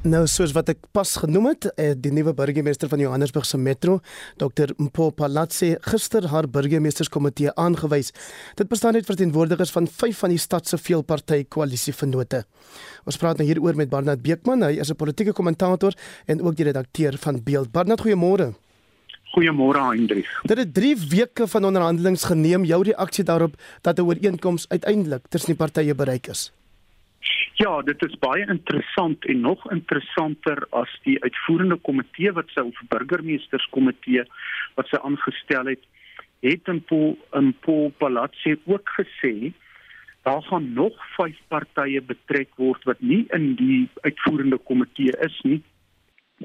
Nou soos wat ek pas genoem het, eh, die nuwe burgemeester van Johannesburg se metro, Dr. Mpo Palatsi, gister haar burgemeesterskomitee aangewys. Dit bestaan uit verteenwoordigers van 5 van die stad se veelpartytjie koalisievennote. Ons praat nou hieroor met Barnard Beekman, hy is 'n politieke kommentator en ook die redakteur van Beeld. Barnard, goeiemôre. Goeiemôre Hendrik. Dit het 3 weke van onderhandelinge geneem. Jou reaksie daarop dat 'n ooreenkoms uiteindelik tussen die partye bereik is. Ja, dit is baie interessant en nog interessanter as die uitvoerende komitee wat sy of burgemeesterskomitee wat sy aangestel het, het in Paul in Paul Palatsi ook gesê daar gaan nog 5 partye betrek word wat nie in die uitvoerende komitee is nie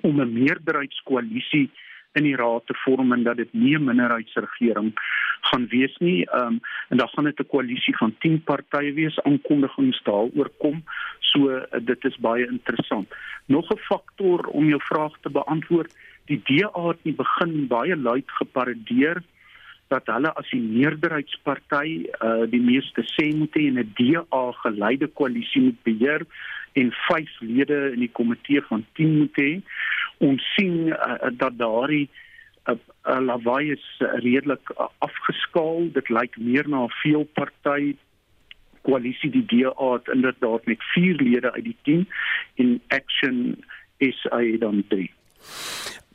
om 'n meerderheidskoalisie in die raad te vorm en dat dit nie 'n minderheidsregering gaan wees nie. Ehm um, en dan gaan dit 'n koalisie van 10 partye wees. Aankondigings daaroor kom. So uh, dit is baie interessant. Nog 'n faktor om jou vraag te beantwoord. Die DA het nie begin baie luid geparadeer dat hulle as die meerderheidsparty uh die meeste hê en 'n DA geleide koalisie moet beheer en vyf lede in die komitee van 10 moet hê ons sien uh, dat daardie uh, uh, lawaai is uh, redelik uh, afgeskaal. Dit lyk meer na 'n veelparty. Koalisie die DA het inderdaad met 4 lede uit die 10 in action hy dan 3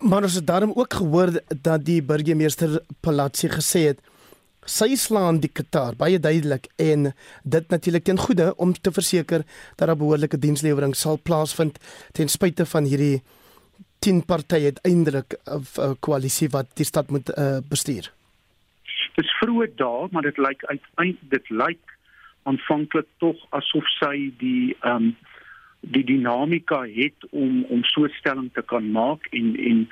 Maar ons het daarom ook gehoor dat die burgemeester Palatsi gesê het sy slaan die Qatar baie duidelik en dit natuurlik ten goeie om te verseker dat daar behoorlike dienslewering sal plaasvind ten spyte van hierdie 10 partye uiteindelik 'n uh, koalisie wat die stad moet uh, bestuur. Dit is vroeg daar, maar dit lyk uiteindelik dit lyk aanvanklik tog asof sy die ehm um, die dinamika het om om so 'n stelling te kan maak en en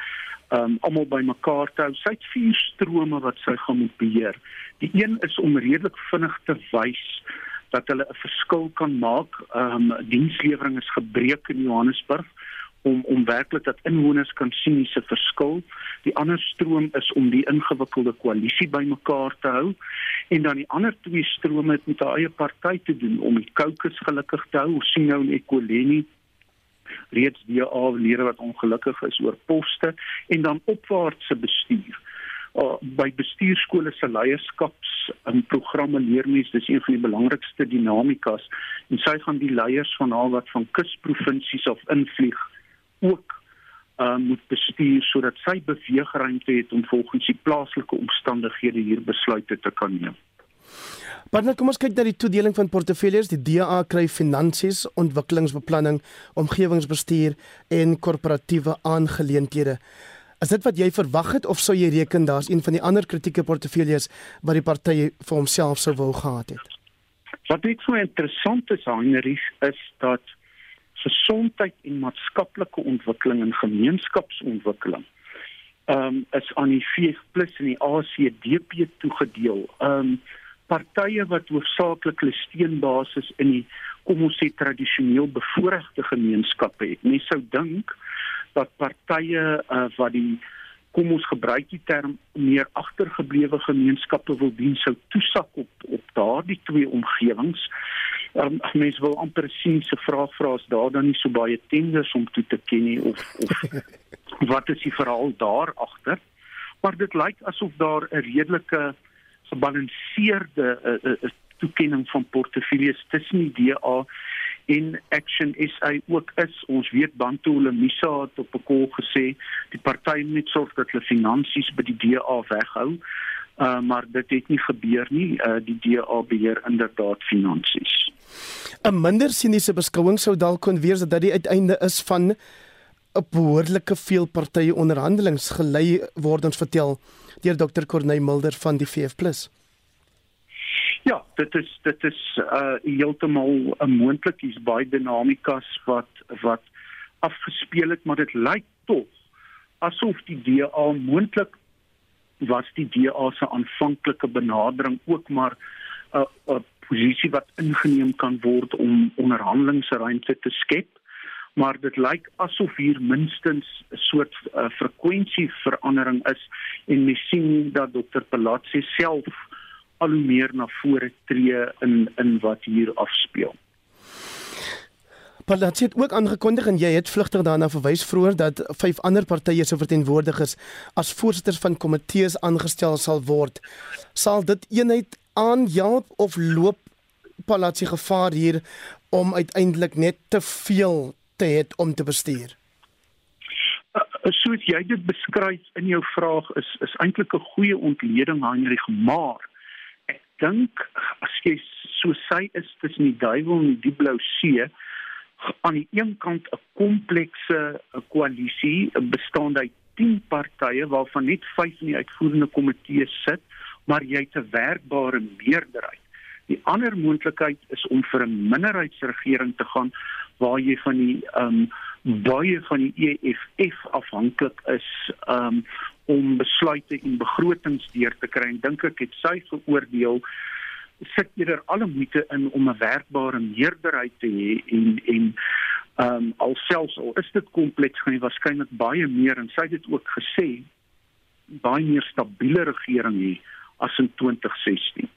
ehm um, almal bymekaar te hou. Sy het vier strome wat sy gaan moet beheer. Die een is om redelik vinnig te wys dat hulle 'n verskil kan maak. Ehm um, dienslewering is gebreek in Johannesburg om om werklik dat inwoners kan sien se verskil. Die ander stroom is om die ingewikkelde koalisie bymekaar te hou en dan die ander twee strome het met haar eie party te doen om die caucus gelukkig te hou. Ons sien nou in Ekoleni reeds die aflede wat ongelukkig is oor poste en dan opwaartse bestuur. Uh, by bestuurskole se leierskaps en programme leer mense dis een van die belangrikste dinamikas en sy gaan die leiers van al wat van kusprovinsies af invlieg ook uh, moet bestuur sodat sy beweegruimte het om volgens die plaaslike omstandighede hier besluite te kan neem. Maar kom ons kyk na die toedeling van portefeuilles. Die DA kry finansies, ontwikkelingsbeplanning, omgewingsbestuur en korporatiewe aangeleenthede. Is dit wat jy verwag het of sou jy reken daar's een van die ander kritieke portefeuilles wat die party vir homself sou wou gehad het? Wat ek so interessant is, Heinrich, is dat gesondheid en maatskaplike ontwikkeling en gemeenskapsontwikkeling ehm um, is aan die VF+ en die ACDP toegedeel. Ehm um, partye wat hoofsaaklik hulle steunbasis in die kom ons sê tradisioneel bevoorregte gemeenskappe het. Mens sou dink dat partye uh, wat die kom ons gebruik die term meer agtergeblewe gemeenskappe wil dien sou toesak op op daardie twee omgewings um, mense wil amper sien se vraag vra as daar dan nie so baie tenders om toe te ken nie of of wat is die verhaal daar agter? Maar dit lyk asof daar 'n redelike gebalanseerde uh, uh, toekenning van portefeuilles tussen die DA en Action SA ook is. Ons weet Bantu Lemisa het op 'n kol gesê die party moet sorg dat hulle finansies by die DA weghou uh, maar dit het nie gebeur nie uh, die DA beheer inderdaad finansies 'n minder siniese beskouing sou dalk kon wees dat dit uiteinde is van 'n behoorlike veel partye onderhandelings gelei word ons vertel deur Dr Corneil Mulder van die VF+. Ja, dit is dit is uh heeltemal 'n moontlik hier's baie dinamikas wat wat afgespeel het, maar dit lyk tog asof die DA moontlik was die DA se aanvanklike benadering ook maar 'n uh, 'n posisie wat ingeneem kan word om onderhandelingsruimte te skep maar dit lyk asof hier minstens 'n soort uh, frekwensieverandering is en mens sien dat dokter Palatsi self al hoe meer na vore tree in in wat hier afspeel. Palatsi het ook aangekondig en jy het vlugtig daarna verwys vroeër dat vyf ander partye se verteenwoordigers as voorsitters van komitees aangestel sal word. Sal dit eenheid aanhelp of loop Palatsi gevaar hier om uiteindelik net te veel te hê om te bestuur? Uh, soos jy dit beskryf in jou vraag is is eintlik 'n goeie ontleding Heinrich maar ek dink as jy so sê is tussen die duiwel en die blou see aan die een kant 'n komplekse koalisie bestaande uit 10 partye waarvan net 5 in die uitvoerende komitee sit, maar jy het 'n werkbare meerderheid. Die ander moontlikheid is om vir 'n minderheidsregering te gaan waar jy van die ehm um, baie van die EFF afhanklik is um, om besluite en begrotings deur te kry. En dink ek het sy geoordeel sit eerder alle moeite in om 'n werkbare meerderheid te hê en en ehm um, alselfs al is dit kompleks gaan jy waarskynlik baie meer en sy het dit ook gesê baie meer stabiele regering hê as in 2016.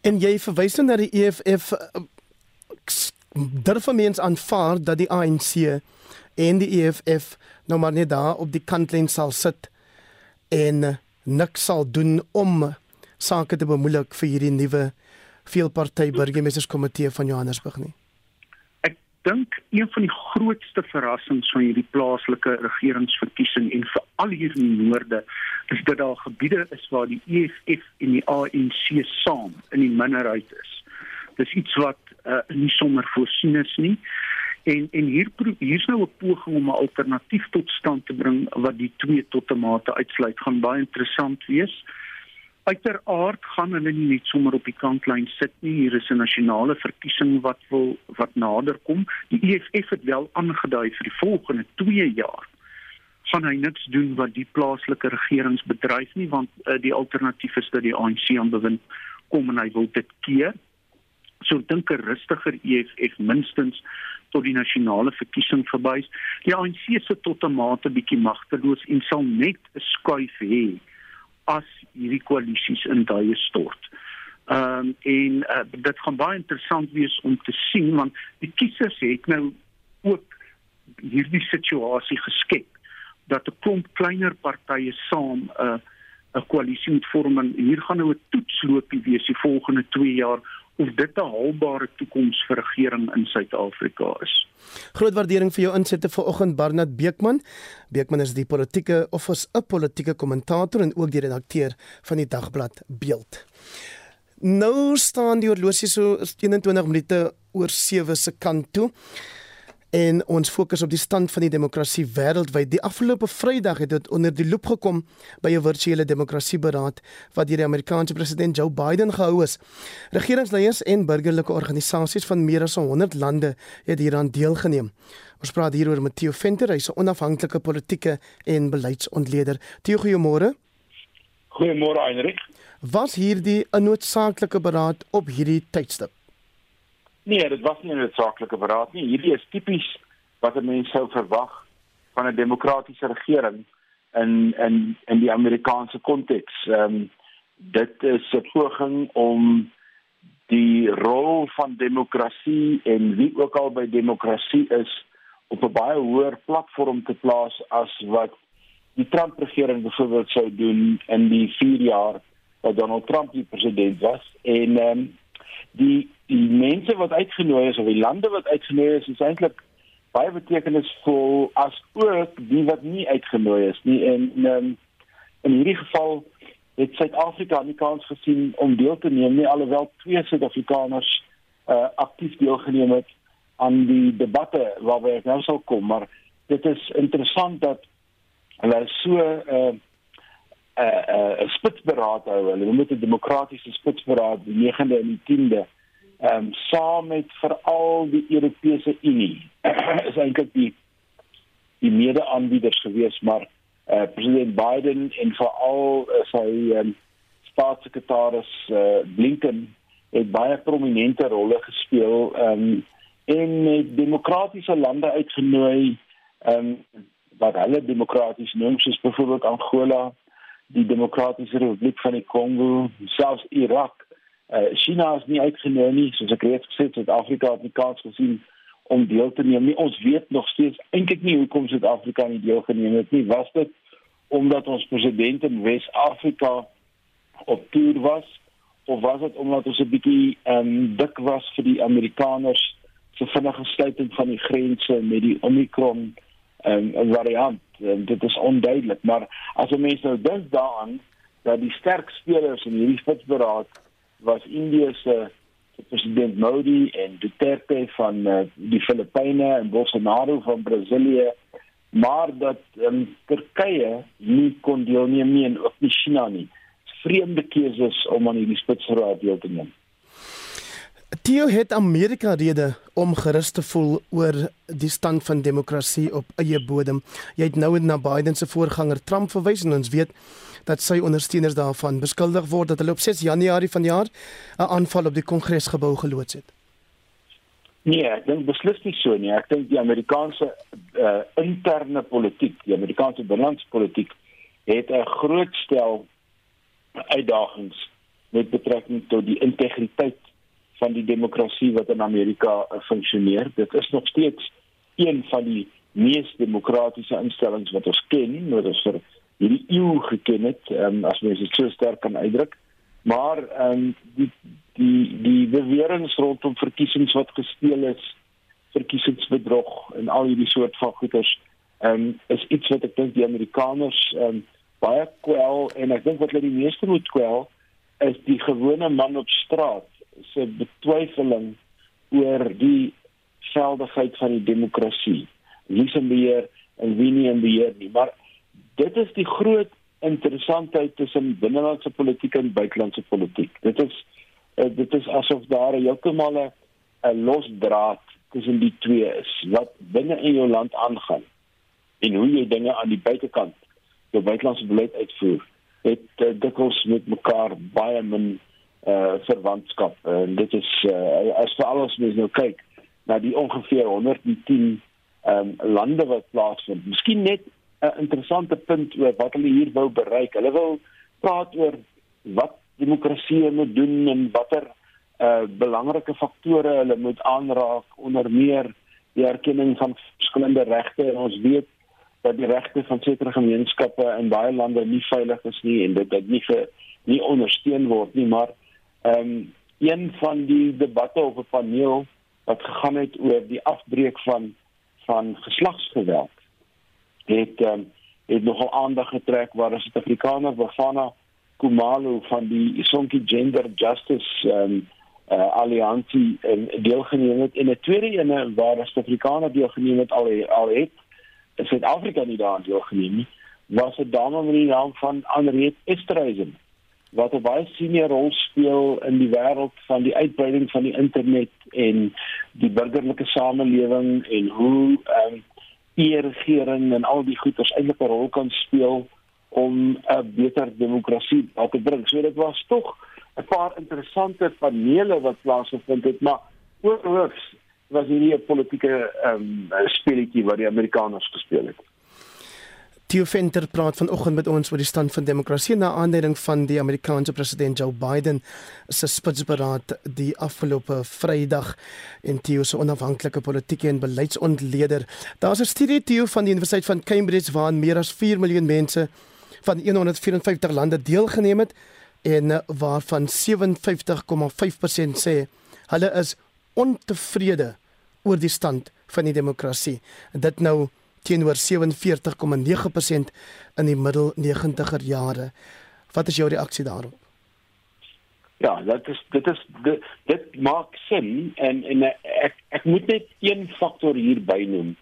En jy verwys nou na die EFF durf mens aanvaar dat die ANC en die EFF nou maar net daar op die kantlyn sal sit en niks sal doen om sake te bemoeilik vir hierdie nuwe veelparty burgemeesterskomitee van Johannesburg nie. Ek dink een van die grootste verrassings van hierdie plaaslike regeringsverkiesing en veral hier in die noorde is dat daar gebiede is waar die EFF en die ANC saam in die minderheid is. Dis iets wat uh, nie sommer voorsien is nie. En en hier hier's nou 'n poging om 'n alternatief tot stand te bring wat die twee tot 'n mate uitsluit gaan baie interessant wees. Uiteraard gaan hulle nie net sommer op die kantlyn sit nie. Hier is 'n nasionale verkiesing wat wil wat nader kom. Die EFF het wel aangedui vir die volgende 2 jaar gaan hy niks doen wat die plaaslike regeringsbedryf nie want uh, die alternatief is dat die ANC aan bewind kom en hy wil dit keer. So dink 'n rustiger EFF minstens tot die nasionale verkiesing verby. Die ANC se tot 'n mate bietjie magteloos en sal net 'n skuif hê as hierdie koalisies in daai stort. Ehm um, en uh, dit gaan baie interessant wees om te sien want die kiesers het nou ook hierdie situasie geskep dat 'n klomp kleiner partye saam 'n uh, 'n koalisie moet vorm en hier gaan nou 'n toetsloopie wees die volgende 2 jaar of dit 'n haalbare toekoms vir regering in Suid-Afrika is. Groot waardering vir jou insette vanoggend Barnard Beekman. Beekman is die politieke of is 'n politieke kommentator en ook die redakteur van die dagblad Beeld. Nou staan die horlosie so 21 minute oor 7 se kant toe en ons fokus op die stand van die demokrasie wêreldwyd. Die afgelope Vrydag het dit onder die loop gekom by 'n virtuele demokrasieberaad wat deur die Amerikaanse president Joe Biden gehou is. Regeringsleiers en burgerlike organisasies van meer as 100 lande het hieraan deelgeneem. Ons praat hieroor met Theo Venter, hy's 'n onafhanklike politieke en beleidsontleder. Theo, goeiemôre. Goeiemôre, Heinrich. Was hierdie 'n noodsaaklike beraad op hierdie tydstip? Nee, dit was nie 'n noodsaaklike beraad nie. Hierdie is tipies wat 'n mens sou verwag van 'n demokratiese regering in in in die Amerikaanse konteks. Ehm um, dit is 'n poging om die rol van demokrasie en wie ook al by demokrasie is op 'n baie hoër platform te plaas as wat die Trump regering byvoorbeeld sou doen in die 4 jaar wat Donald Trump die president was en ehm um, die die mense wat uitgenooi is of die lande wat uitgenooi is is eintlik baie betekenisvol as ook die wat nie uitgenooi is nie. En um, in hierdie geval het Suid-Afrika nie kans gesien om deel te neem nie alhoewel twee Suid-Afrikaners uh, aktief deelgeneem het aan die debatte waarby ek nou sal kom. Maar dit is interessant dat hulle so uh, 'n uh, uh, uh, spitsberaad hou hulle. Dit 'n demokratiese spitsberaad die 9de en die 10de ehm um, saam met veral die Europese Unie is eintlik die die mede-aanbieders gewees maar eh uh, president Biden en veral uh, sy um, staatssekretaris uh, Blinken het baie prominente rolle gespeel ehm um, en met demokratiese lande uitgenooi ehm um, wat hulle demokraties noem soos byvoorbeeld Angola die demokratiese republiek van die Kongo selfs Irak Uh, China is nie uitgenooi nie, soos ek reeds gesê het, Suid-Afrika het nie kans gesien om deel te neem nie. Ons weet nog steeds eintlik nie hoekom Suid-Afrika nie deelgeneem het nie. Was dit omdat ons president in Wes-Afrika op toer was of was dit omdat ons 'n bietjie ehm um, dik was vir die Amerikaners se vinnige sluiting van die grense met die Omicron um, variant? En dit is onduidelik, maar as 'n mens nou dink daaraan dat die sterk spelers in hierdie spitsberaad was Indië se president Modi en Duterte van uh, die Filippyne en Bolsonaro van Brasilië maar dat um, Turkye nie kon deelneem nie en ook nie China nie. Vreemde keuses om aan hierdie spitsraad deel te neem. Tio het Amerika rede om gerus te voel oor die stand van demokrasie op eie bodem. Jy het nou na Biden se voorganger Trump verwys en ons weet dat sy ondersteuners daarvan beskuldig word dat hulle op 6 Januarie vanjaar 'n aanval op die Kongresgebou geloods het. Nee, ek dink beslis nie so nie. Ek dink die Amerikaanse uh, interne politiek, die Amerikaanse binnelandspolitiek het 'n groot stel uitdagings met betrekking tot die integriteit van die demokrasie wat in Amerika uh, funksioneer. Dit is nog steeds een van die mees demokratiese instellings wat ons ken, wat ons vir hierdie eeu geken het, um, as mens dit so sterk kan uitdruk. Maar ehm um, die die die beweringe rondom verkiesings wat gesteel is, verkiesingsbedrog en al hierdie soort van goeters, ehm um, is iets wat ek dink die Amerikaners ehm um, baie kwel en ek dink wat hulle die meeste moet kwel is die gewone man op straat se betwyfeling oor die geldigheid van die demokrasie. Wie se beheer en wie nie in beheer nie, maar dit is die groot interessantheid tussen binnelandse politiek en buitelandse politiek. Dit is uh, dit is asof daar heeltemal 'n losdraad tussen die twee is wat binne in jou land aangaan en hoe jy dinge aan die buitekant jou buitelandse beleid uitvoer. Dit uh, dikwels met mekaar baie min uh verwantskap en dit is uh, as vir alles mens nou kyk na die ongeveer 110 ehm um, lande wat plaasvind. Miskien net 'n interessante punt oor wat hulle hier wou bereik. Hulle wil praat oor wat demokrasie moet doen en watter uh belangrike faktore hulle moet aanraak onder meer die erkenning van verskillende regte en ons weet dat die regte van sekere gemeenskappe in baie lande nie veilig is nie en dit dit nie vir nie ondersteun word nie maar ehm um, een van die debatte op 'n paneel wat gegaan het oor die afbreek van van geslagsgeweld het um, het nogal aandag getrek waar 'n Suid-Afrikaner Bafana Kumalo van die Sonke Gender Justice um, uh, Alliansie um, deelgeneem het. En 'n tweede ene waar 'n Suid-Afrikaner deelgeneem het al al het Suid-Afrika nie daaraan deelgeneem nie was 'n dame met die naam van Anreet Estreisen wat 'n baie senior rol speel in die wêreld van die uitbreiding van die internet en die burgerlike samelewing en hoe ehm um, e-regering en al die goeders eintlik 'n rol kan speel om 'n beter demokrasie te bring. So dit was tog 'n paar interessante panele wat plaasgevind het, maar oorhoogs was hierdie 'n politieke ehm um, speletjie wat die Amerikaners gespeel het. Theo Venter praat vanoggend met ons oor die stand van demokrasie na aanleiding van die Amerikaanse president Joe Biden se spitsberaad die afgelope Vrydag en Theo se onafhanklike politieke en beleidsontleder. Daar's 'n studie Theo van die Universiteit van Cambridge waarin meer as 4 miljoen mense van 154 lande deelgeneem het en waarvan 57,5% sê hulle is ontevrede oor die stand van die demokrasie. Dit nou teenoor 47,9% in die middel 90er jare. Wat is jou reaksie daarop? Ja, dit is dit is dit, dit maak sin en en ek ek moet net een faktor hier bynoem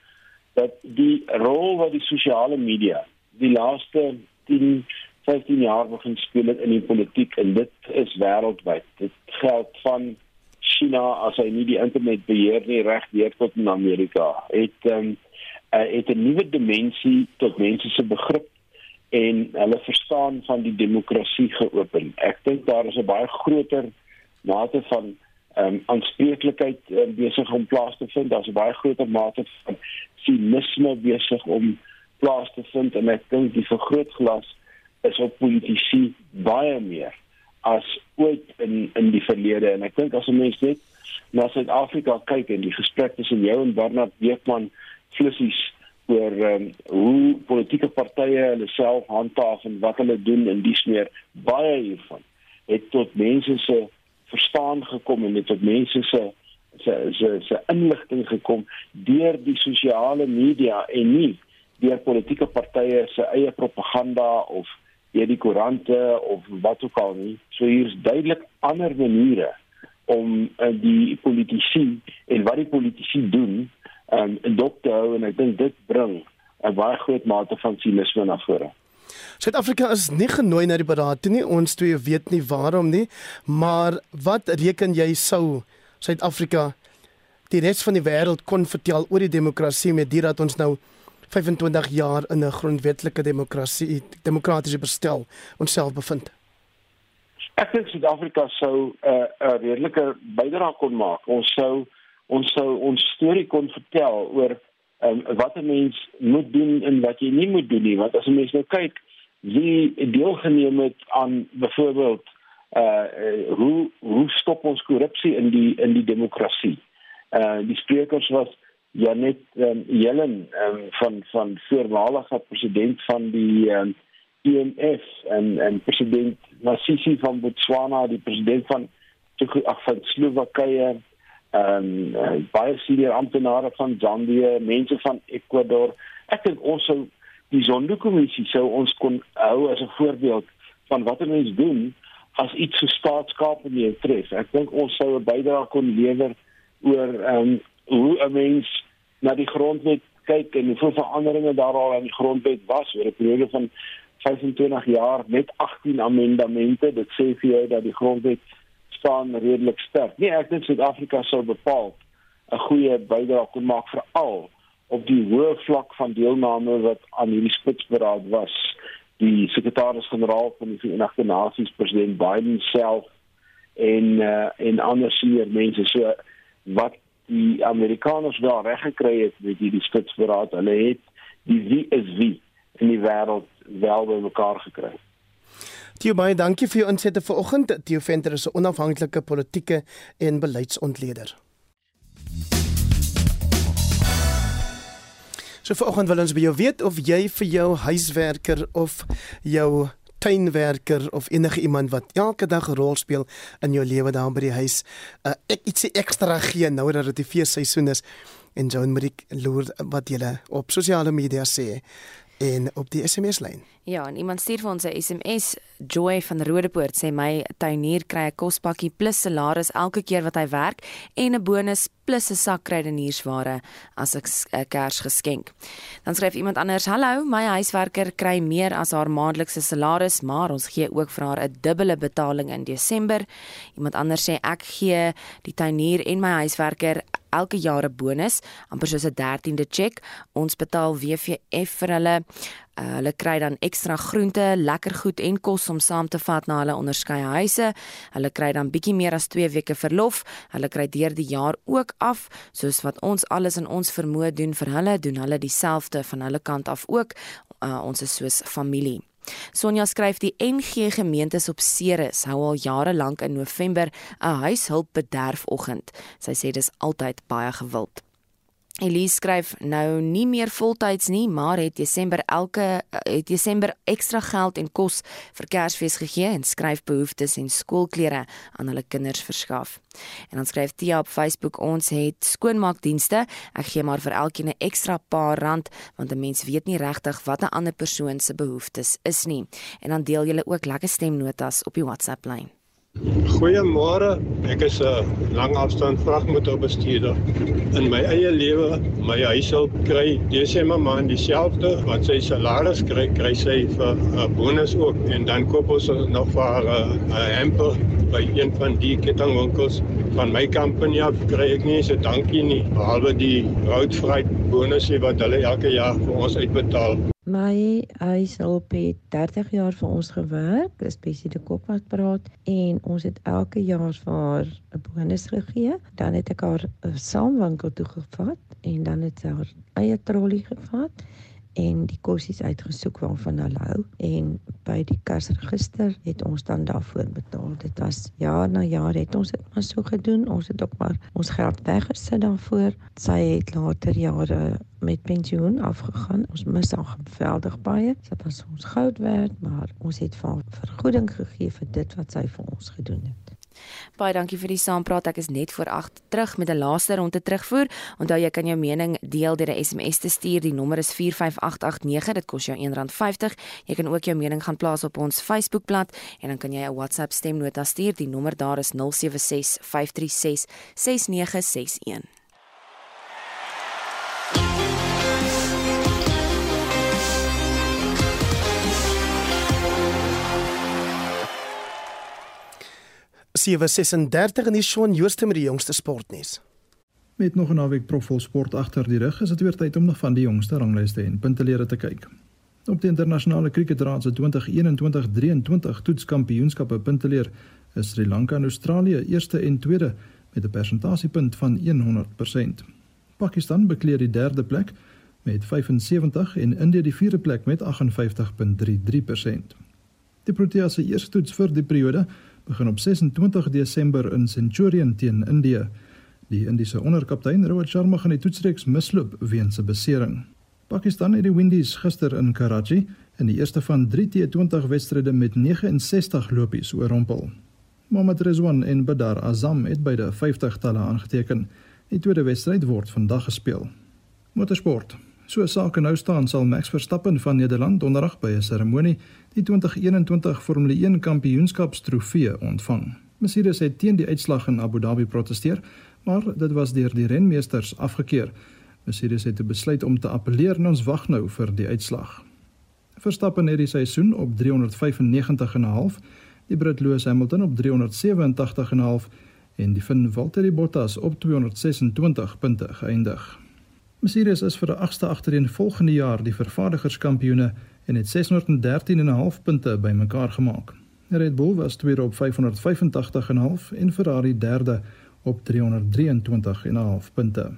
dat die rol wat die sosiale media die laaste 10 15 jaar begin speel in die politiek en dit is wêreldwyd. Dit geld van China as hy nie die internet beheer nie reg deur tot in Amerika. Het ehm um, uh, het 'n nuwe dimensie tot mense se begrip en hulle verstaan van die demokrasie geopen. Ek dink daar is 'n baie groter mate van ehm um, aanspreeklikheid um, besig om plaas te vind. Daar's 'n baie groter mate van sinisme besig om plaas te vind en ek dink die vergrootglas is op politici baie meer as ooit in in die verlede en ek dink as 'n mens net na Suid-Afrika kyk en die gesprek tussen jou en Bernard Beekman flissies oor um, hoe politieke partye hulle self handhaaf en wat hulle doen en dis meer baie hiervan het tot mense se verstaan gekom en het tot mense se se se se inligting gekom deur die sosiale media en nie deur politieke partye se eie propaganda of deur die koerante of wat ook al nie. So hier's duidelik ander maniere om uh, die politici en wat die politici doen um, in dop te hou en ek dink dit bring 'n baie groot mate van sinisme na vore. Suid-Afrika is nie genooi na die beraad toe nie. Ons twee weet nie waarom nie, maar wat reken jy sou Suid-Afrika die res van die wêreld kon vertel oor die demokrasie met dit dat ons nou 25 jaar in 'n grondwetlike demokrasie, demokratiese bestel onsself bevind? Ek dink Suid-Afrika sou 'n uh, 'n redelike bydrae kon maak. Ons sou ons sou ons storie kon vertel oor um, wat 'n mens moet doen en wat jy nie moet doen nie. Want as 'n mens nou kyk wie deelgeneem het aan byvoorbeeld uh, hoe hoe stop ons korrupsie in die in die demokrasie? Uh die sprekers was Janet um, Jellen um, van van voormalige president van die um, IMF en en president Masisi van Botswana, die president van ag van Slowakye ehm um, baie senior amptenare van Zambië, mense van Ecuador. Ek dink ons sou die Zondo-kommissie sou ons kon hou as 'n voorbeeld van wat 'n mens doen as iets so staatskap in die tref. Ek dink ons sou 'n bydrae kon lewer oor ehm um, hoe 'n mens na die grondwet kyk en hoeveel veranderinge daar al aan die grondwet was oor 'n periode van 25 jaar met 18 amendamente. Dit sê vir jou dat die grondwet staan redelik sterk. Nee, ek dink Suid-Afrika sou bepaal 'n goeie bydrae kon maak veral op die hoë vlak van deelname wat aan hierdie spitsberaad was. Die sekretaris-generaal van die Verenigde Nasies, president Biden self en uh, en ander senior mense so wat die Amerikaners wel reg gekry het met hierdie spitsberaad. Hulle het die wie is wie in die wêreld wel bymekaar gekry. Theo baie dankie vir jou insette vanoggend. Theo Venter is 'n onafhanklike politieke en beleidsontleder. So vanoggend wil ons by jou weet of jy vir jou huiswerker of jou tuinwerker of enige iemand wat elke dag 'n rol speel in jou lewe daar by die huis, uh, ek ietsie ekstra gee nou dat dit die feesseisoen is en Joan Marie loer wat jy op sosiale media sê en op die SMS lyn. Ja, en iemand stuur vir ons 'n SMS. Joy van Rodepoort sê my tuinier kry 'n kospakkie plus salaris elke keer wat hy werk en 'n bonus plus 'n sak kruideniersware as 'n Kersgeskenk. Dan skryf iemand anders: "Hallo, my huiswerker kry meer as haar maandelikse salaris, maar ons gee ook vir haar 'n dubbele betaling in Desember." Iemand anders sê: "Ek gee die tuinier en my huiswerker elke jaar 'n bonus, amper soos 'n 13de cheque. Ons betaal WVF vir hulle." Uh, hulle kry dan ekstra groente, lekker goed en kos om saam te vat na hulle onderskeie huise. Hulle kry dan bietjie meer as 2 weke verlof. Hulle kry deur die jaar ook af, soos wat ons alles in ons vermoë doen vir hulle, doen hulle dieselfde van hulle kant af ook. Uh, ons is soos familie. Sonja skryf die NG gemeentes op Ceres hou al jare lank in November 'n huishulpbederfoggend. Sy sê dis altyd baie gewild. Elise skryf nou nie meer voltyds nie, maar het Desember elke het Desember ekstra geld en kos vir Kersfees gegee en skryf behoeftes en skoolklere aan hulle kinders verskaf. En dan skryf Tia op Facebook ons het skoonmaakdienste. Ek gee maar vir elkeen 'n ekstra paar rand want 'n mens weet nie regtig wat 'n ander persoon se behoeftes is nie. En dan deel julle ook lekker stemnotas op die WhatsApp lyn. Goeiemôre. Ek is 'n langafstand vragmotorbestuurder. In my eie lewe, my huishulp kry Desember maand dieselfde wat sy salaris kry, kry sy vir 'n bonus ook en dan koop ons nog vir haar 'n hamper by een van die kettingwinkels van my company af kry ek nie so dankie nie behalwe die roadfreight bonusie wat hulle elke jaar vir ons uitbetaal. My huishulp het 30 jaar vir ons gewerk, spesifiek die kop wat praat en ons het elke jaar vir haar 'n bonus gegee. Dan het ek haar saamwinkel toe gevat en dan het sy haar eie trolly gevat en die kossies uitgesoek waarvan hulle hou en by die kasregister het ons dan daarvoor betaal. Dit was jaar na jaar het ons dit maar so gedoen. Ons het ook maar ons geld weggesit daarvoor. Sy het later jare met pensioen afgegaan. Ons mis haar geweldig baie. Sy was ons goud werd, maar ons het vir vergoeding gegee vir dit wat sy vir ons gedoen het. Baie dankie vir die saampraat. Ek is net voor 8 terug met 'n laaste ronde terugvoer. Onthou jy kan jou mening deel deur 'n SMS te stuur. Die nommer is 45889. Dit kos jou R1.50. Jy kan ook jou mening gaan plaas op ons Facebookblad en dan kan jy 'n WhatsApp stemnota stuur. Die nommer daar is 076 536 6961. 7:36 en die Shaun Jooste met die jongste sportnuus. Met nog 'n naweek profvol sport agter die rug, is dit weer tyd om nog van die jongste ranglyste en puntelere te kyk. Op die internasionale kriketraad se 2021-23 toetskampioenskappe punteleer is Sri Lanka en Australië eerste en tweede met 'n persentasiepunt van 100%. Pakistan bekleed die derde plek met 75 en India die vierde plek met 58.33%. Die Proteas se eerste toets vir die periode begin op 26 Desember in Centurion teen Indië. Die Indiese onderkaptein Rohit Sharma gaan die toetsreeks misloop weens 'n besering. Pakistan het die Windies gister in Karachi in die eerste van 3 T20 wedstryde met 69 lopies oorrompel. Mohammad Rizwan en Badar Azam het beide 50 talle aangeteken. Die tweede wedstryd word vandag gespeel. Motorsport. So sake nou staan sal Max Verstappen van Nederland donderdag by 'n seremonie die 2021 Formule 1 kampioenskapstrofee ontvang. Mercedes het teen die uitslag in Abu Dhabi proteseer, maar dit was deur die renmeesters afgekeur. Mercedes het besluit om te appeleer en ons wag nou vir die uitslag. Verstappen het die seisoen op 395.5, die Brit Lewis Hamilton op 387.5 en die Finn Valtteri Bottas op 226 punte geëindig. Mercedes is vir die 8ste agtereenvolgende jaar die vervaardigerskampioene en het 613,5 punte bymekaar gemaak. Red Bull was tweede op 585,5 en Ferrari derde op 323,5 punte.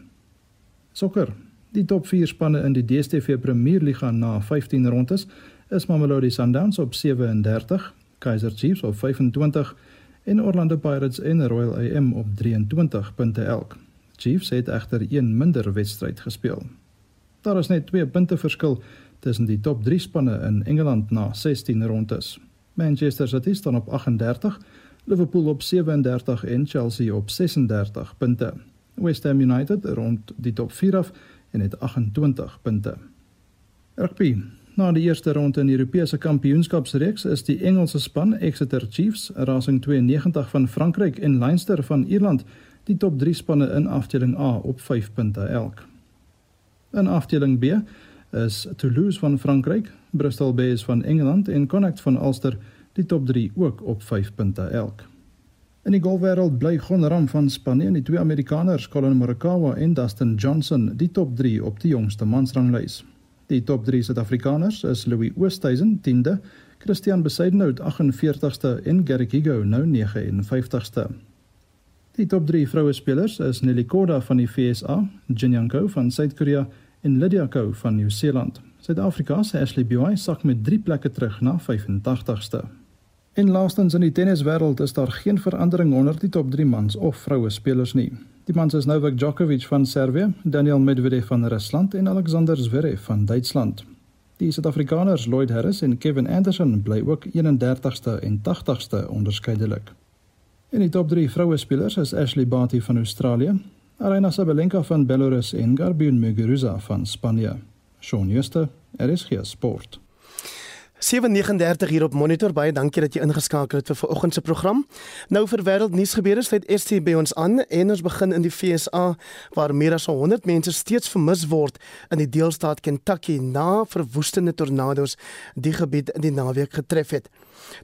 Sokker. Die top 4 spanne in die DStv Premier Liga na 15 rondes is Mamelodi Sundowns op 37, Kaizer Chiefs op 25 en Orlando Pirates en Royal AM op 23 punte elk. Chiefs het egter een minder wedstryd gespeel. Daar is net 2 punte verskil tussen die top 3 spanne in Engeland na 16 rondes. Manchester City staan op 38, Liverpool op 37 en Chelsea op 36 punte. West Ham United rond die top 4 af en het 28 punte. Rugby. Na die eerste ronde in die Europese Kampioenskapsreeks is die Engelse span Exeter Chiefs, Racing 92 van Frankryk en Leinster van Ierland die top 3 spanne in afdeling A op 5 punte elk. In afdeling B is Toulouse van Frankryk, Bristol Bears van Engeland en Connacht van Ulster die top 3 ook op 5 punte elk. In die golfwêreld bly Gonram van Spanje en die twee Amerikaners Colin Morikawa en Dustin Johnson die top 3 op die jongste mansranglys. Die top 3 Suid-Afrikaners is Louis Oosthuizen 10de, Christian Besaidnout 48ste en Garrick Higo nou 59ste. Die top 3 vroue spelers is Nelly Korda van die FSA, Jin Young-ko van Suid-Korea en Lydia Ko van Nieu-Seeland. Suid-Afrika se Ashley Buy sak met 3 plekke terug na 85ste. En laastens in die tenniswêreld is daar geen verandering onder die top 3 mans of vroue spelers nie. Die mans is Novak Djokovic van Servië, Daniel Medvedev van Rusland en Alexander Zverev van Duitsland. Die Suid-Afrikaners Lloyd Harris en Kevin Anderson bly ook 31ste en 80ste onderskeidelik. In die top 3 vroue spelers is Ashley Barty van Australië, Arina Sabalenka van Belarus en Garbine Muguruza van Spanje. Shaun Schuster, RSG Sport. 739 hier op monitor baie dankie dat jy ingeskakel het vir vanoggend se program. Nou vir wêreldnuus gebeure sluit ST by ons aan en ons begin in die FSA waar meer as 100 mense steeds vermis word in die deelstaat Kentucky na verwoestende tornado's die gebied in die naweek getref het.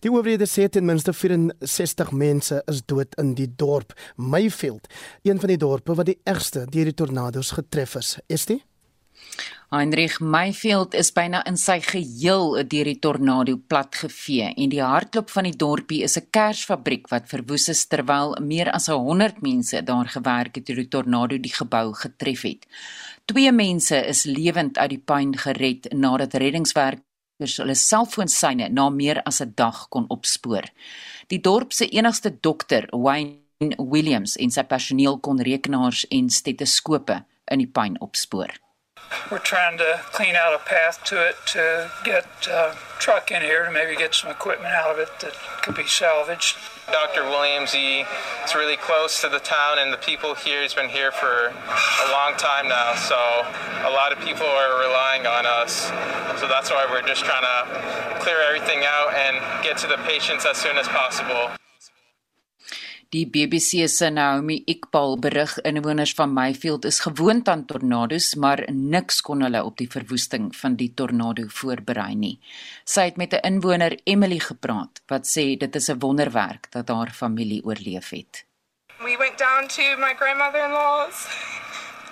Die owerhede sê ten minste 64 mense is dood in die dorp Mayfield, een van die dorpe wat die ergste deur die tornado's getref is. ST Heinrich Mayfield is byna in sy geheel deur die tornado platgevee en die hartklop van die dorpie is 'n kersfabriek wat verwoes is terwyl meer as 100 mense daar gewerk het toe die tornado die gebou getref het. Twee mense is lewend uit die puin gered nadat reddingswerkers hulle selfoonsyne na meer as 'n dag kon opspoor. Die dorp se enigste dokter, Wayne Williams, en sy personeel kon rekenaars en stetoskope in die puin opspoor. We're trying to clean out a path to it to get a uh, truck in here to maybe get some equipment out of it that could be salvaged. Dr. Williams, he is really close to the town and the people here. He's been here for a long time now, so a lot of people are relying on us. So that's why we're just trying to clear everything out and get to the patients as soon as possible. Die BBC se Naomi Ikbal berig inwoners van Mayfield is gewoond aan tornado's, maar niks kon hulle op die verwoesting van die tornado voorberei nie. Sy het met 'n inwoner Emily gepraat wat sê dit is 'n wonderwerk dat haar familie oorleef het. We went down to my grandmother-in-law's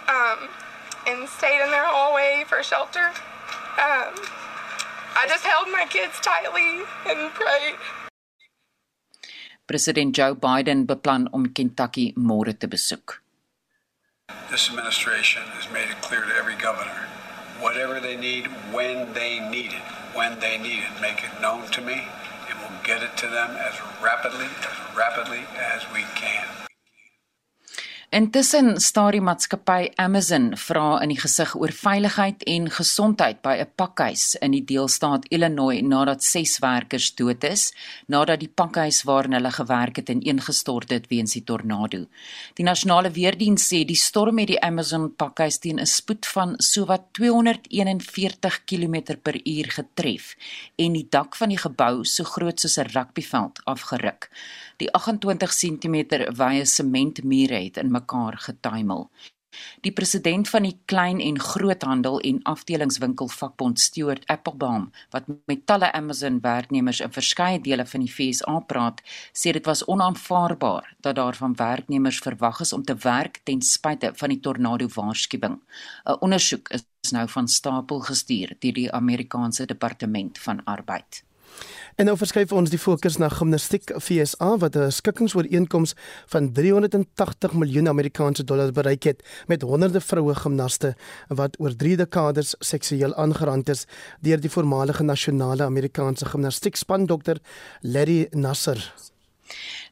um and stayed in their hallway for shelter. Um I just held my kids tightly and prayed. President Joe Biden beplan om Kentucky môre te besoek. This administration has made it clear to every governor whatever they need when they need it, when they need it, make it known to me and we'll get it to them as rapidly as rapidly as we can. Intussen staar die maatskappy Amazon vra in die gesig oor veiligheid en gesondheid by 'n pakhuis in die deelstaat Illinois nadat 6 werkers dood is nadat die pakhuis waarin hulle gewerk het ineengestort het weens die tornado. Die nasionale weerdiens sê die storm het die Amazon pakhuis teen 'n spoed van sowat 241 km/h getref en die dak van die gebou so groot soos 'n rugbyveld afgeruk. Die 28 cm wye sementmure het in mekaar getuimel. Die president van die klein en groothandel en afdelingswinkelvakbond Stuart Applebaum wat met talle Amazon werknemers in verskeie dele van die FSA praat, sê dit was onaanvaarbaar dat daar van werknemers verwag is om te werk ten spyte van die tornado waarskuwing. 'n Ondersoek is nou van stapel gestuur deur die Amerikaanse Departement van Arbeid. En nou verskuif ons die fokus na gimnastiek FSA wat 'n skikkingsooreenkoms van 380 miljoen Amerikaanse dollar bereik het met honderde vroue gimnaste wat oor 3 dekades seksueel aangerand is deur die voormalige nasionale Amerikaanse gimnastiekspan dokter Larry Nasser.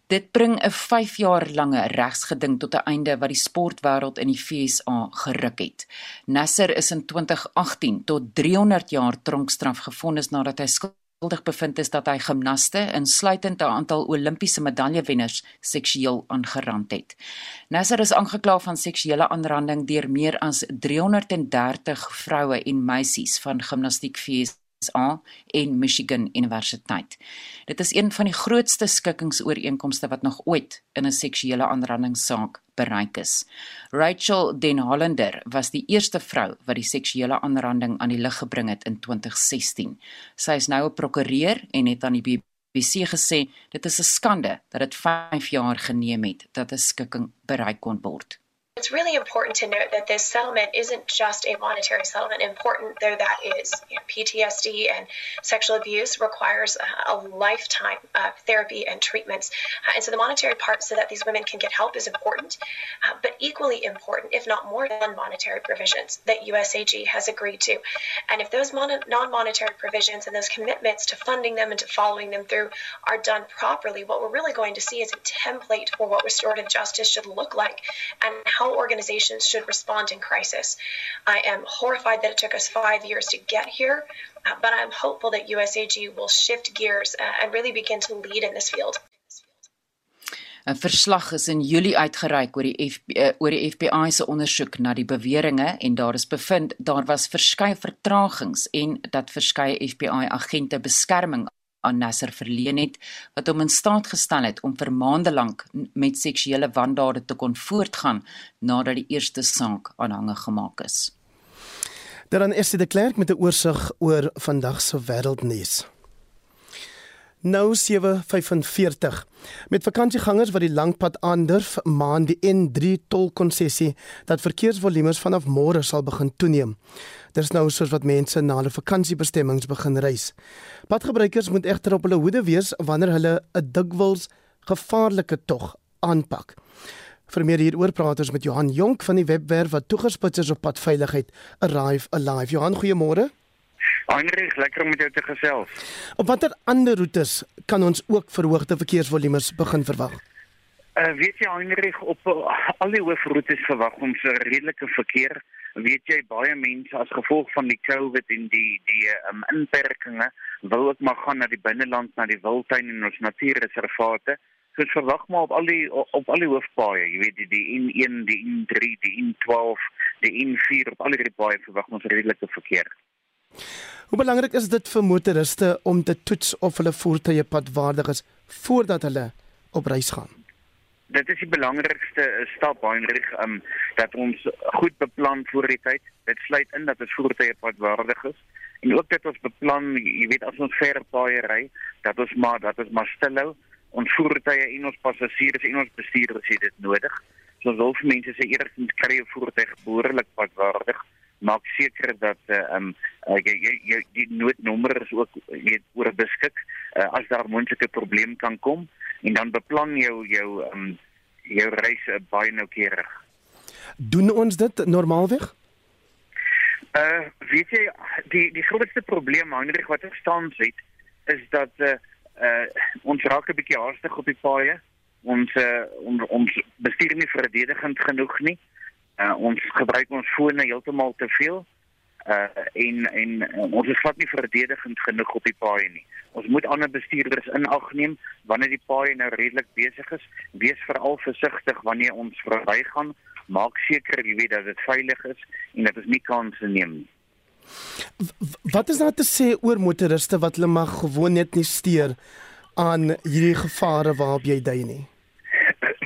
Dit bring 'n 5 jaar lange regsgeding tot 'n einde wat die sportwêreld in die FSA geruk het. Nasser is in 2018 tot 300 jaar tronkstraf gefonnis nadat hy skuld skuldig bevind is dat hy gimnaste insluitend 'n aantal Olimpiese medaljewenners seksueel aangerand het. Nasser is aangekla van seksuele aanranding deur meer as 330 vroue en meisies van gimnastiekfees USA en Michigan Universiteit. Dit is een van die grootste skikkingsooreenkomste wat nog ooit in 'n seksuele aanrandingssaak bereik is. Rachel Den Hollander was die eerste vrou wat die seksuele aanranding aan die lig gebring het in 2016. Sy is nou 'n prokureur en het aan die BBC gesê dit is 'n skande dat dit 5 jaar geneem het dat 'n skikking bereik kon word. It's really important to note that this settlement isn't just a monetary settlement, important though that is. You know, PTSD and sexual abuse requires a, a lifetime of therapy and treatments. Uh, and so the monetary part, so that these women can get help, is important. Uh, but equally important, if not more than monetary provisions that USAG has agreed to. And if those mon- non monetary provisions and those commitments to funding them and to following them through are done properly, what we're really going to see is a template for what restorative justice should look like and how organizations should respond in crisis. I am horrified that it took us five years to get here, uh, but I'm hopeful that USAG will shift gears uh, and really begin to lead in this field. 'n Verslag is in Julie uitgereik oor die FB, uh, oor die FBI se ondersoek na die beweringe en daar is bevind daar was verskeie vertragings en dat verskeie FBI agente beskerming aan Nasser verleen het wat hom in staat gestel het om vir maande lank met seksuele wandade te kon voortgaan nadat die eerste saak aanhange gemaak is. Dan is dit gekleer met 'n oorsig oor vandag se wêreldnuus. Nou 7:45. Met vakansiegangers wat die langpad aandurf, maan die N3 tolkonsessie dat verkeersvolumes vanaf môre sal begin toeneem. Dit is nou soos wat mense na hulle vakansiebestemmings begin reis. Padgebruikers moet egter op hulle hoede wees wanneer hulle 'n dikwels gevaarlike tog aanpak. Vir meer hieroor praat ons met Johan Jonk van die webwerf wat toegespits is op padveiligheid Arrive Alive. Johan, goeiemôre. Heinrich, lekker om met jou te gesels. Op watter ander roetes kan ons ook verhoogde verkeersvolumes begin verwag? Uh, weet jy Heinrich, op uh, al die hoofroetes verwag ons 'n redelike verkeer. Weet jy baie mense as gevolg van die COVID en die die um, inperkings wil ook maar gaan na die binneland, na die wildtuin en ons natuurreservate. So verwag maar op al die op al die hoofpaaie, jy weet die die N1, die N3, die N12, die N4 op al die paaie verwag ons redelike verkeer. Hoe belangrik is dit vir motoriste om te toets of hulle voertuie padwaardig is voordat hulle op reis gaan? Dit is die belangrikste eh, stap Heinrich um dat ons goed beplan voor die tyd. Dit sluit in dat ons voertuie padwaardig is en ook dat ons beplan, jy weet as ons ver paaie ry, dat ons maar dat ons maar stilhou. Ons voertuie en ons passasiers en ons bestuurders het dit nodig. So ons wil vir mense sê eerstens kry jy voertuig behoorlik padwaardig maak seker dat uh, um uh, jy, jy, jy die noodnommer is ook weet oor beskik uh, as daar moontlike probleem kan kom en dan beplan jou jou um jou reis uh, baie noukeurig. Doen ons dit normaalweg? Uh weet jy die die grootste probleem Heinrich wat ek staan sê is dat uh, uh ons raak 'n bietjie haastig op die paaie. Ons uh, ons ons bestuur nie verdedigend genoeg nie. Uh, ons gebruik ons fone heeltemal te veel. Uh en en uh, ons is glad nie verdedigend genoeg op die paai nie. Ons moet ander bestuurders in ag neem wanneer die paai nou redelik besig is. Wees veral versigtig wanneer ons verbygaan. Maak seker jy weet dat dit veilig is en dat ons nie kansse neem nie. Wat is daar te sê oor motoriste wat hulle mag gewoon net nie steur aan hierdie gevare waarop jy dui nie?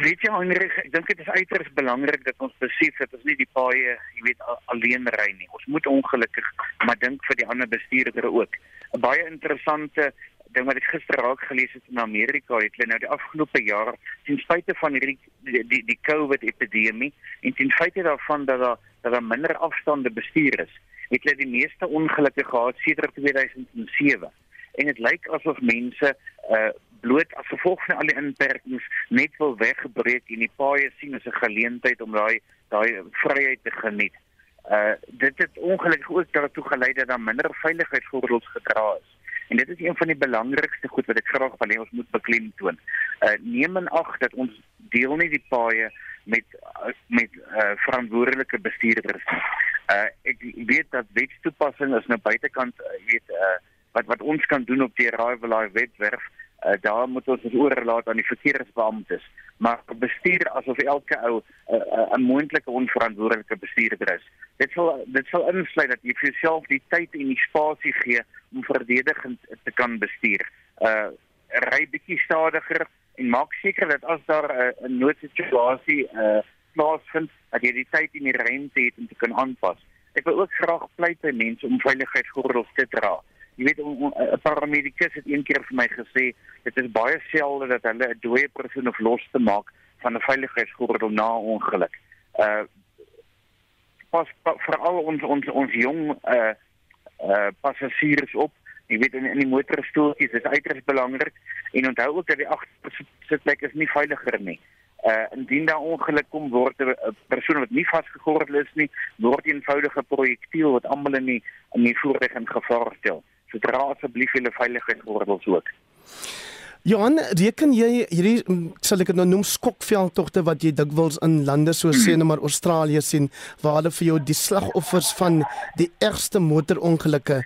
Weet jy Heinrich, ek dink dit is uiters belangrik dat ons besef dat ons nie die paaie, jy weet, alleen ry nie. Ons moet ongelukkig maar dink vir die ander bestuurders ook. 'n Baie interessante ding wat ek gister raak gelees het in Amerika, het hulle nou die afgelope jaar ten spyte van hierdie die die, die COVID epidemie en ten spyte daarvan dat daar dat daar minder afstande bestuur is, het hulle die meeste ongelukke gehad sedert 2007 en dit lyk asof mense uh bloot as gevolg van al die inperkings net wil weggebreek en die paaie sien as 'n geleentheid om daai daai vryheid te geniet. Uh dit het ongelukkig ook daartoe gelei dat daar minder veiligheidsgordels gedra is. En dit is een van die belangrikste goed wat ek graag wil hê ons moet beklemtoon. Uh neem in ag dat ons deel nie die paaie met met uh verantwoordelike bestuurders. Uh ek weet dat wetstoepassing is nou buitekant uh, weet uh wat wat ons kan doen op die Arrival Live webwerf uh, daar moet ons ons oorlaat aan die verkeersbeamptes. Maar bestuur asof elke ou eh, eh, 'n uh, moontlike onverantwoordelike bestuurder is. Dit sal dit sal insluit dat jy vir jouself die tyd en die spasie gee om verdedigend te kan bestuur. Uh ry bietjie stadiger en maak seker dat as daar 'n uh, noodsituasie uh plaasvind dat jy die tyd en die ruimte het om te kan aanpas. Ek wil ook graag pleit by mense om veiligheidsgordels te dra Jy weet 'n paramedikus het een keer vir my gesê dit is baie selde dat hulle 'n dooie persoon of los te maak van 'n veiligheidsgordel na ongeluk. Uh pas veral ons ons ons jong uh uh passasiers op. Jy weet in in die motorstoeltjies is uiters belangrik en onthou ook dat die agtersitplek is nie veiliger nie. Uh indien daar ongeluk kom word 'n persoon wat nie vasgegordel is nie, word 'n eenvoudige projektiel wat almal in die in die voertuig in gevaar stel. Dra asseblief julle veiligheidsgordels ook. Johan, reken jy hierdie mm, sal ek dit nou noem skokveldtogte wat jy dikwels in lande soos sê nou maar Australië sien waar hulle vir jou die slagoffers van die ergste motorongelukke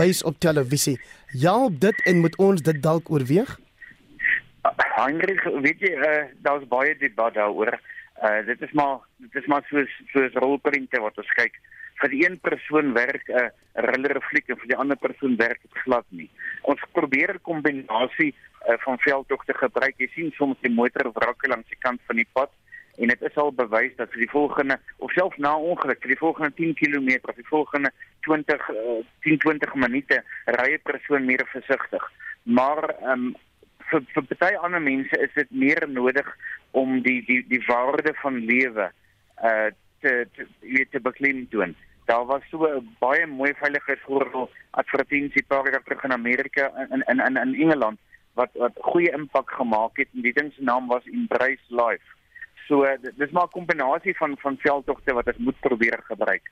wys op televisie. Ja, op dit en moet ons dit dalk oorweeg? Heinrich, weet jy, uh, daar's baie debat daaroor. Uh dit is maar dit is maar soos soos rolprente wat ons kyk vir die een persoon werk 'n uh, riller fliek en vir die ander persoon werk dit glad nie. Ons probeer 'n kombinasie uh, van veldtogte gebruik. Jy sien soms die motor wrak langs die kant van die pad en dit is al bewys dat vir die volgende of selfs na ongeluk vir die volgende 10 km of die volgende 20 uh, 10 20 minute ry 'n persoon meer versigtig. maar ehm um, vir vir baie ander mense is dit meer nodig om die die die waarde van lewe uh te te weet te beklemtoon. Daar was so 'n baie mooi veiligheidsvoordeel advertensie paar jaar terug in Amerika in in in in Engeland wat wat goeie impak gemaak het en die ding se naam was Embrace Life. So dis maar 'n kombinasie van van veldtogte wat ons moet probeer gebruik.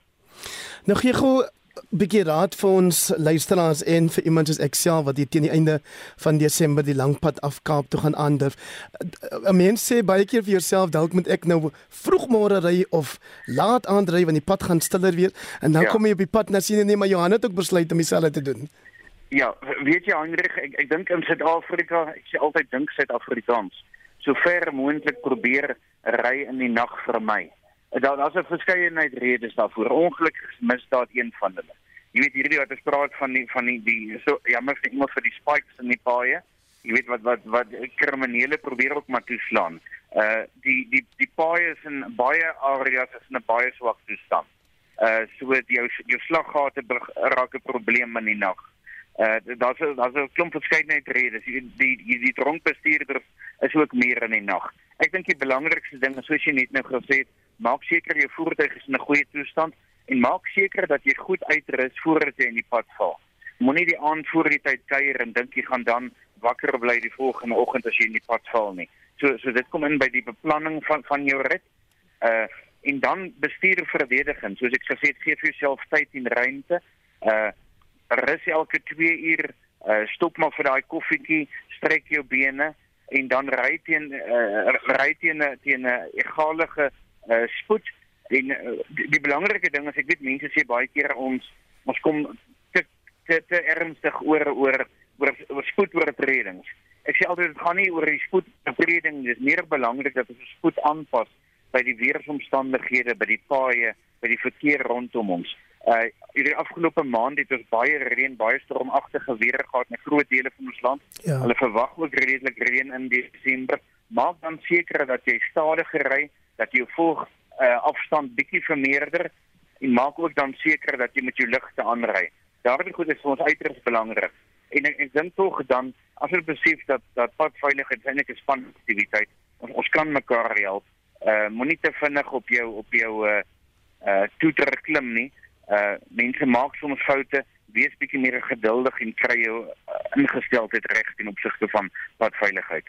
Nou gee gou bietjie raad vir ons luisteraars en vir iemand soos ek self wat hier teen die einde van Desember die lang pad af Kaap toe gaan aandurf. 'n Mens sê baie keer vir jouself dalk moet ek nou vroegmôre ry of laat aand ry want die pad gaan stiller wees en dan ja. kom jy op die pad na sien nee maar Johan het ook besluit om dieselfde te doen. Ja, weet jy Hendrik, ek ek dink in Suid-Afrika, ek sê altyd dink Suid-Afrikaans. So ver moontlik probeer ry in die nag vir my. Daar daar's 'n verskeidenheid redes daarvoor. Ongelukkig is misdaad een van hulle. Jy weet hierdie wat ons praat van die van die die so jammer vir iemand vir die spikes in die paaie. Jy weet wat wat wat kriminele probeer ook maar toeslaan. Uh die die die paaie is in baie areas is in 'n baie swak toestand. Uh so jou jou slaggate raak 'n probleem in die nag. Uh daar's daar's 'n klomp verskeidenheid redes. Die die die, die dronkbestuurder is ook meer in die nag. Ek dink die belangrikste ding is soos jy net nou gesê het, maak seker jou voertuig is in 'n goeie toestand en maak seker dat jy goed uitrus voordat jy in die pad val. Moenie die aand voor die tyd kuier en dink jy gaan dan wakker bly die volgende oggend as jy in die pad val nie. So so dit kom in by die beplanning van van jou rit. Uh en dan bestuur verdediging. Soos ek gesê het, gee vir jouself tyd en ruimte. Uh rus elke 2 uur, uh stop maar vir daai koffietjie, strek jou bene en dan ry teen uh, ry teen teen 'n egalige uh, spoed en uh, die, die belangrike ding is ek weet mense sê baie keer ons ons kom te te, te ernstig oor oor oor, oor spoedoortredings. Ek sê altyd dit gaan nie oor die spoedoortreding, dit is meer belangrik dat ons spoed aanpas by die weeromstandighede, by die paaie, by die verkeer rondom ons. Uh hierdie afgelope maand het ons baie reën, baie stormagtige weer gehad in groot dele van ons land. Ja. Hulle verwag ook redelik reën in Desember. Maak dan seker dat jy stadiger ry, dat jy volg uh, afstand bietjie vermeerder en maak ook dan seker dat jy met jou ligte aanry. Daardie goed is vir ons uiters belangrik. En ek, ek dink tog dan as jy besef dat dat padveiligheid eintlik 'n span aktiwiteit, ons, ons kan mekaar help. Uh moenie te vinnig op jou op jou uh uh toeter klim nie. Uh mense maak soms foute wees bietjie meer geduldig en kry jou uh, ingesteldheid reg ten opsigte van padveiligheid.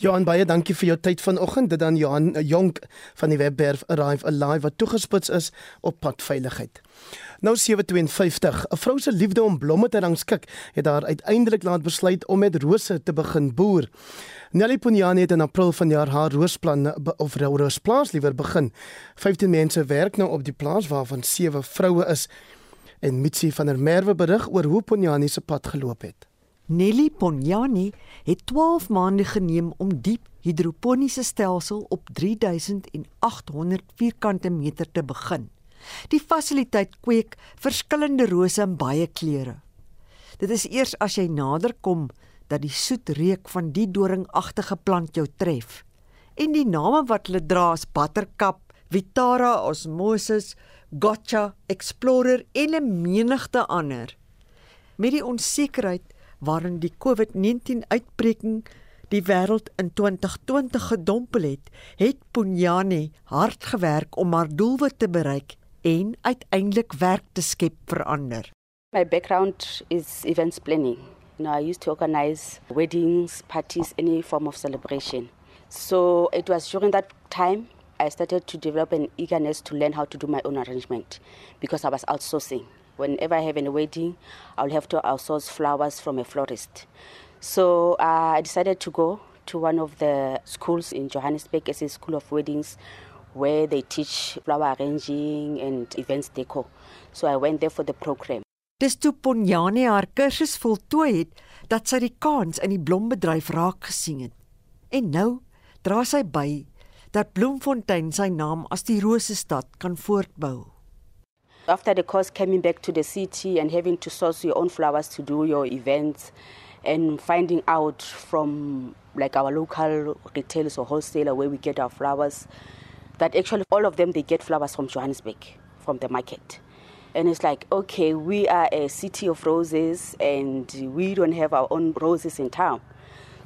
Johan baie dankie vir jou tyd vanoggend. Dit dan Johan uh, Jonk van die Webwerf Arrive Alive wat toegespits is op padveiligheid. Nou 752. 'n Vrou se liefde om blomme te rangskik het haar uiteindelik laat besluit om met rose te begin boer. Nelly Punyani het in April vanjaar haar roosplan of roosplaas liewer begin. 15 mense werk nou op die plaas waarvan 7 vroue is en Mitsi van der Merwe berig oor hoe Ponjani se pad geloop het. Nelly Ponjani het 12 maande geneem om diep hidroponiese stelsel op 3800 vierkante meter te begin. Die fasiliteit kweek verskillende rose in baie kleure. Dit is eers as jy nader kom dat die soet reuk van die doringagtige plant jou tref. En die name wat hulle dra is Buttercup, Vitara osmosis, Gotcha, Explorer en 'n menigte ander. Met die onsekerheid waarin die COVID-19 uitbreking die wêreld in 2020 gedompel het, het Punyani hard gewerk om haar doelwit te bereik en uiteindelik werk te skep vir ander. My background is events planning. You know, I used to organize weddings, parties, any form of celebration. So it was during that time I started to develop an eagerness to learn how to do my own arrangement because I was outsourcing. Whenever I have a wedding, I'll have to outsource flowers from a florist. So uh, I decided to go to one of the schools in Johannesburg, as a school of weddings, where they teach flower arranging and events deco. So I went there for the program. Dis toe Ponjani haar kursus voltooi het dat sy die kans in die blombedryf raak gesien het. En nou dra sy by dat Bloemfontein sy naam as die Rosestad kan voortbou. After the course coming back to the city and having to source your own flowers to do your events and finding out from like our local retailers or wholesaler where we get our flowers that actually all of them they get flowers from Johannesburg from the market. And it's like, okay, we are a city of roses and we don't have our own roses in town.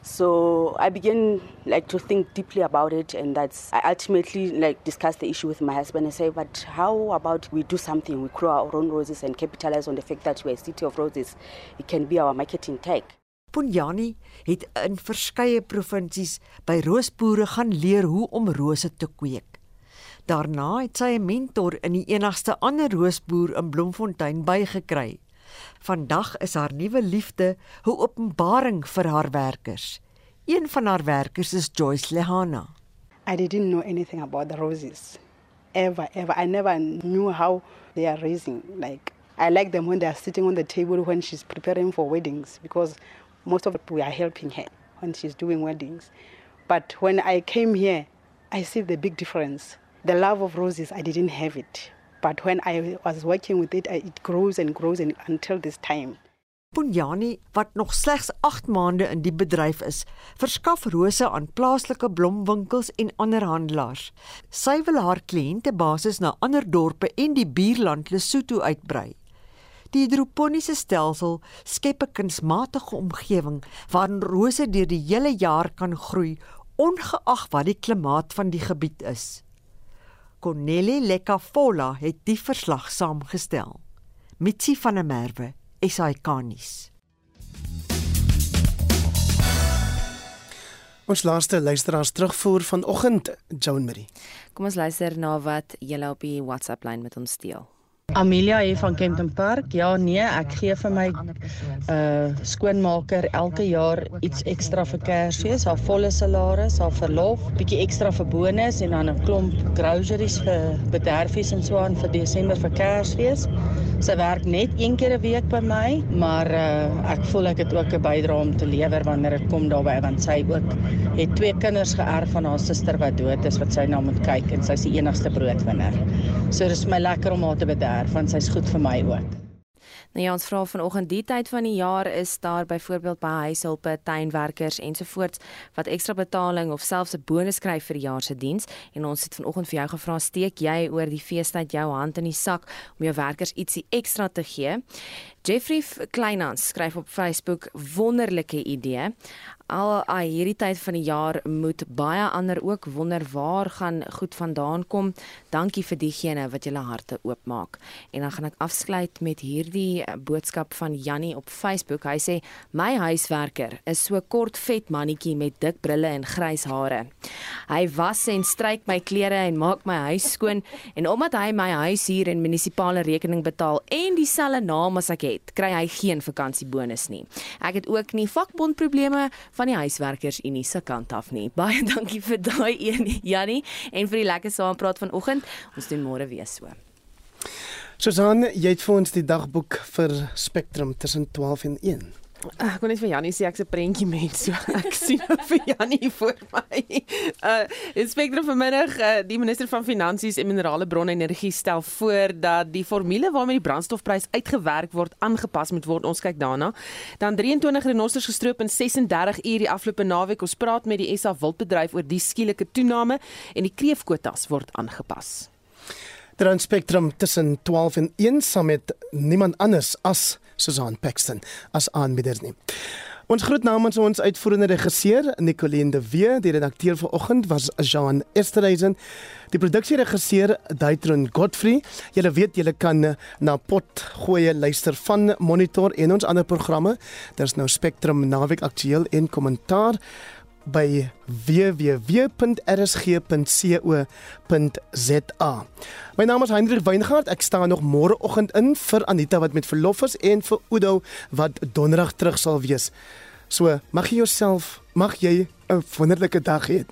So I began like to think deeply about it, and that's I ultimately like discussed the issue with my husband and say, but how about we do something? We grow our own roses and capitalize on the fact that we're a city of roses. It can be our marketing tag. Punjani het in verskeie provinsies by roosboere gaan leer hoe om rose te kweek. Daarna het sy 'n mentor in die enigste ander roosboer in Bloemfontein bygekry. Vandag is haar nuwe liefde 'n openbaring vir haar werkers. Een van haar werkers is Joyce Lehana. I didn't know anything about the roses. Ever, ever. I never knew how they are raising. Like, I like them when they are sitting on the table when she's preparing for weddings because most of it we are helping her when she's doing weddings. But when I came here, I see the big difference. The love of roses, I didn't have it. But when I was working with it, it grows and grows and, until this time. Punjani, wat nog slegs 8 maande in die bedryf is, verskaf rose aan plaaslike blomwinkels en ander handelaars. Sy wil haar kliëntebasis na ander dorpe en die buurland Lesotho uitbrei. Die hidroponiese stelsel skep 'n kunsmatige omgewing waarin rose deur die hele jaar kan groei ongeag wat die klimaat van die gebied is. Cornelie Lekafola het die verslag saamgestel. Mitsi van der Merwe, SAK-nuus. Ons laaste luisteraars terugvoer vanoggend, Joan Marie. Kom ons luister na wat julle op die WhatsApp lyn met ons deel. Amelia hier van Kempton Park. Ja, nee, ek gee vir my uh skoonmaker elke jaar iets ekstra vir Kersfees, haar volle salaris, haar verlof, bietjie ekstra vir bonus en dan 'n klomp groceries vir bederfies en so aan vir Desember vir Kersfees. Sy werk net een keer 'n week by my, maar uh ek voel ek het ook 'n bydrae om te lewer wanneer dit kom daarby want sy ook het twee kinders geërf van haar suster wat dood is wat sy na moet kyk en sy's die enigste broodwinner. So dis my lekker om haar te bederf erf want sy's goed vir my ook. Nou ja, ons vra vanoggend die tyd van die jaar is daar byvoorbeeld by huishulpe, tuinwerkers ensovoorts wat ekstra betaling of selfs 'n bonus kry vir die jaar se diens en ons het vanoggend vir jou gevra steek jy oor die feestyd jou hand in die sak om jou werkers ietsie ekstra te gee. Jeffrey Kleinans skryf op Facebook wonderlike idee al ai hierdie tyd van die jaar moet baie ander ook wonder waar gaan goed vandaan kom. Dankie vir diegene wat julle harte oopmaak. En dan gaan ek afsluit met hierdie eh, boodskap van Jannie op Facebook. Hy sê my huiswerker is so kort vet mannetjie met dik brille en grys hare. Hy was en stryk my klere en maak my huis skoon en omdat hy my huis huur en munisipale rekening betaal en dieselfde naam as ek het, kry hy geen vakansiebonus nie. Ek het ook nie vakbondprobleme van die huiswerkersunie se kant af nie. Baie dankie vir daai een Jannie en vir die lekker saampraat vanoggend. Ons doen môre weer so. Susan, jy het vir ons die dagboek vir Spectrum tussen 12 en 1. Ek kon net vir Jannie sê ek's 'n prentjie mens, so ek sien nou vir Jannie voor my. Uh Inspekteur vanmiddag, uh, die minister van Finansies en Minerale Bronne en Energie stel voor dat die formule waarmee die brandstofprys uitgewerk word aangepas moet word. Ons kyk daarna. Dan 23 renosters gestroop in 36 uur die afgelope naweek. Ons praat met die SA Wildbedryf oor die skielike toename en die kreefkwotas word aangepas. Dan Spectrum tussen 12 en 1 saam met niemand anders as Susan Paxton as aanbieder nie. Ons groet namens ons uitvoerende regisseur Nicoline de Wee, die redakteur vanoggend was Jean Esterhazen, die produksieregisseur Daitron Godfrey. Julle weet julle kan na pot goeie luister van Monitor en ons ander programme. Daar's nou Spectrum naweek aktueel en kommentaar by www.rsg.co.za. My naam is Hendrik Weingart. Ek staan nog môreoggend in vir Anita wat met verlof is en vir Udo wat donderdag terug sal wees. So, mag jy jouself, mag jy 'n wonderlike dag hê.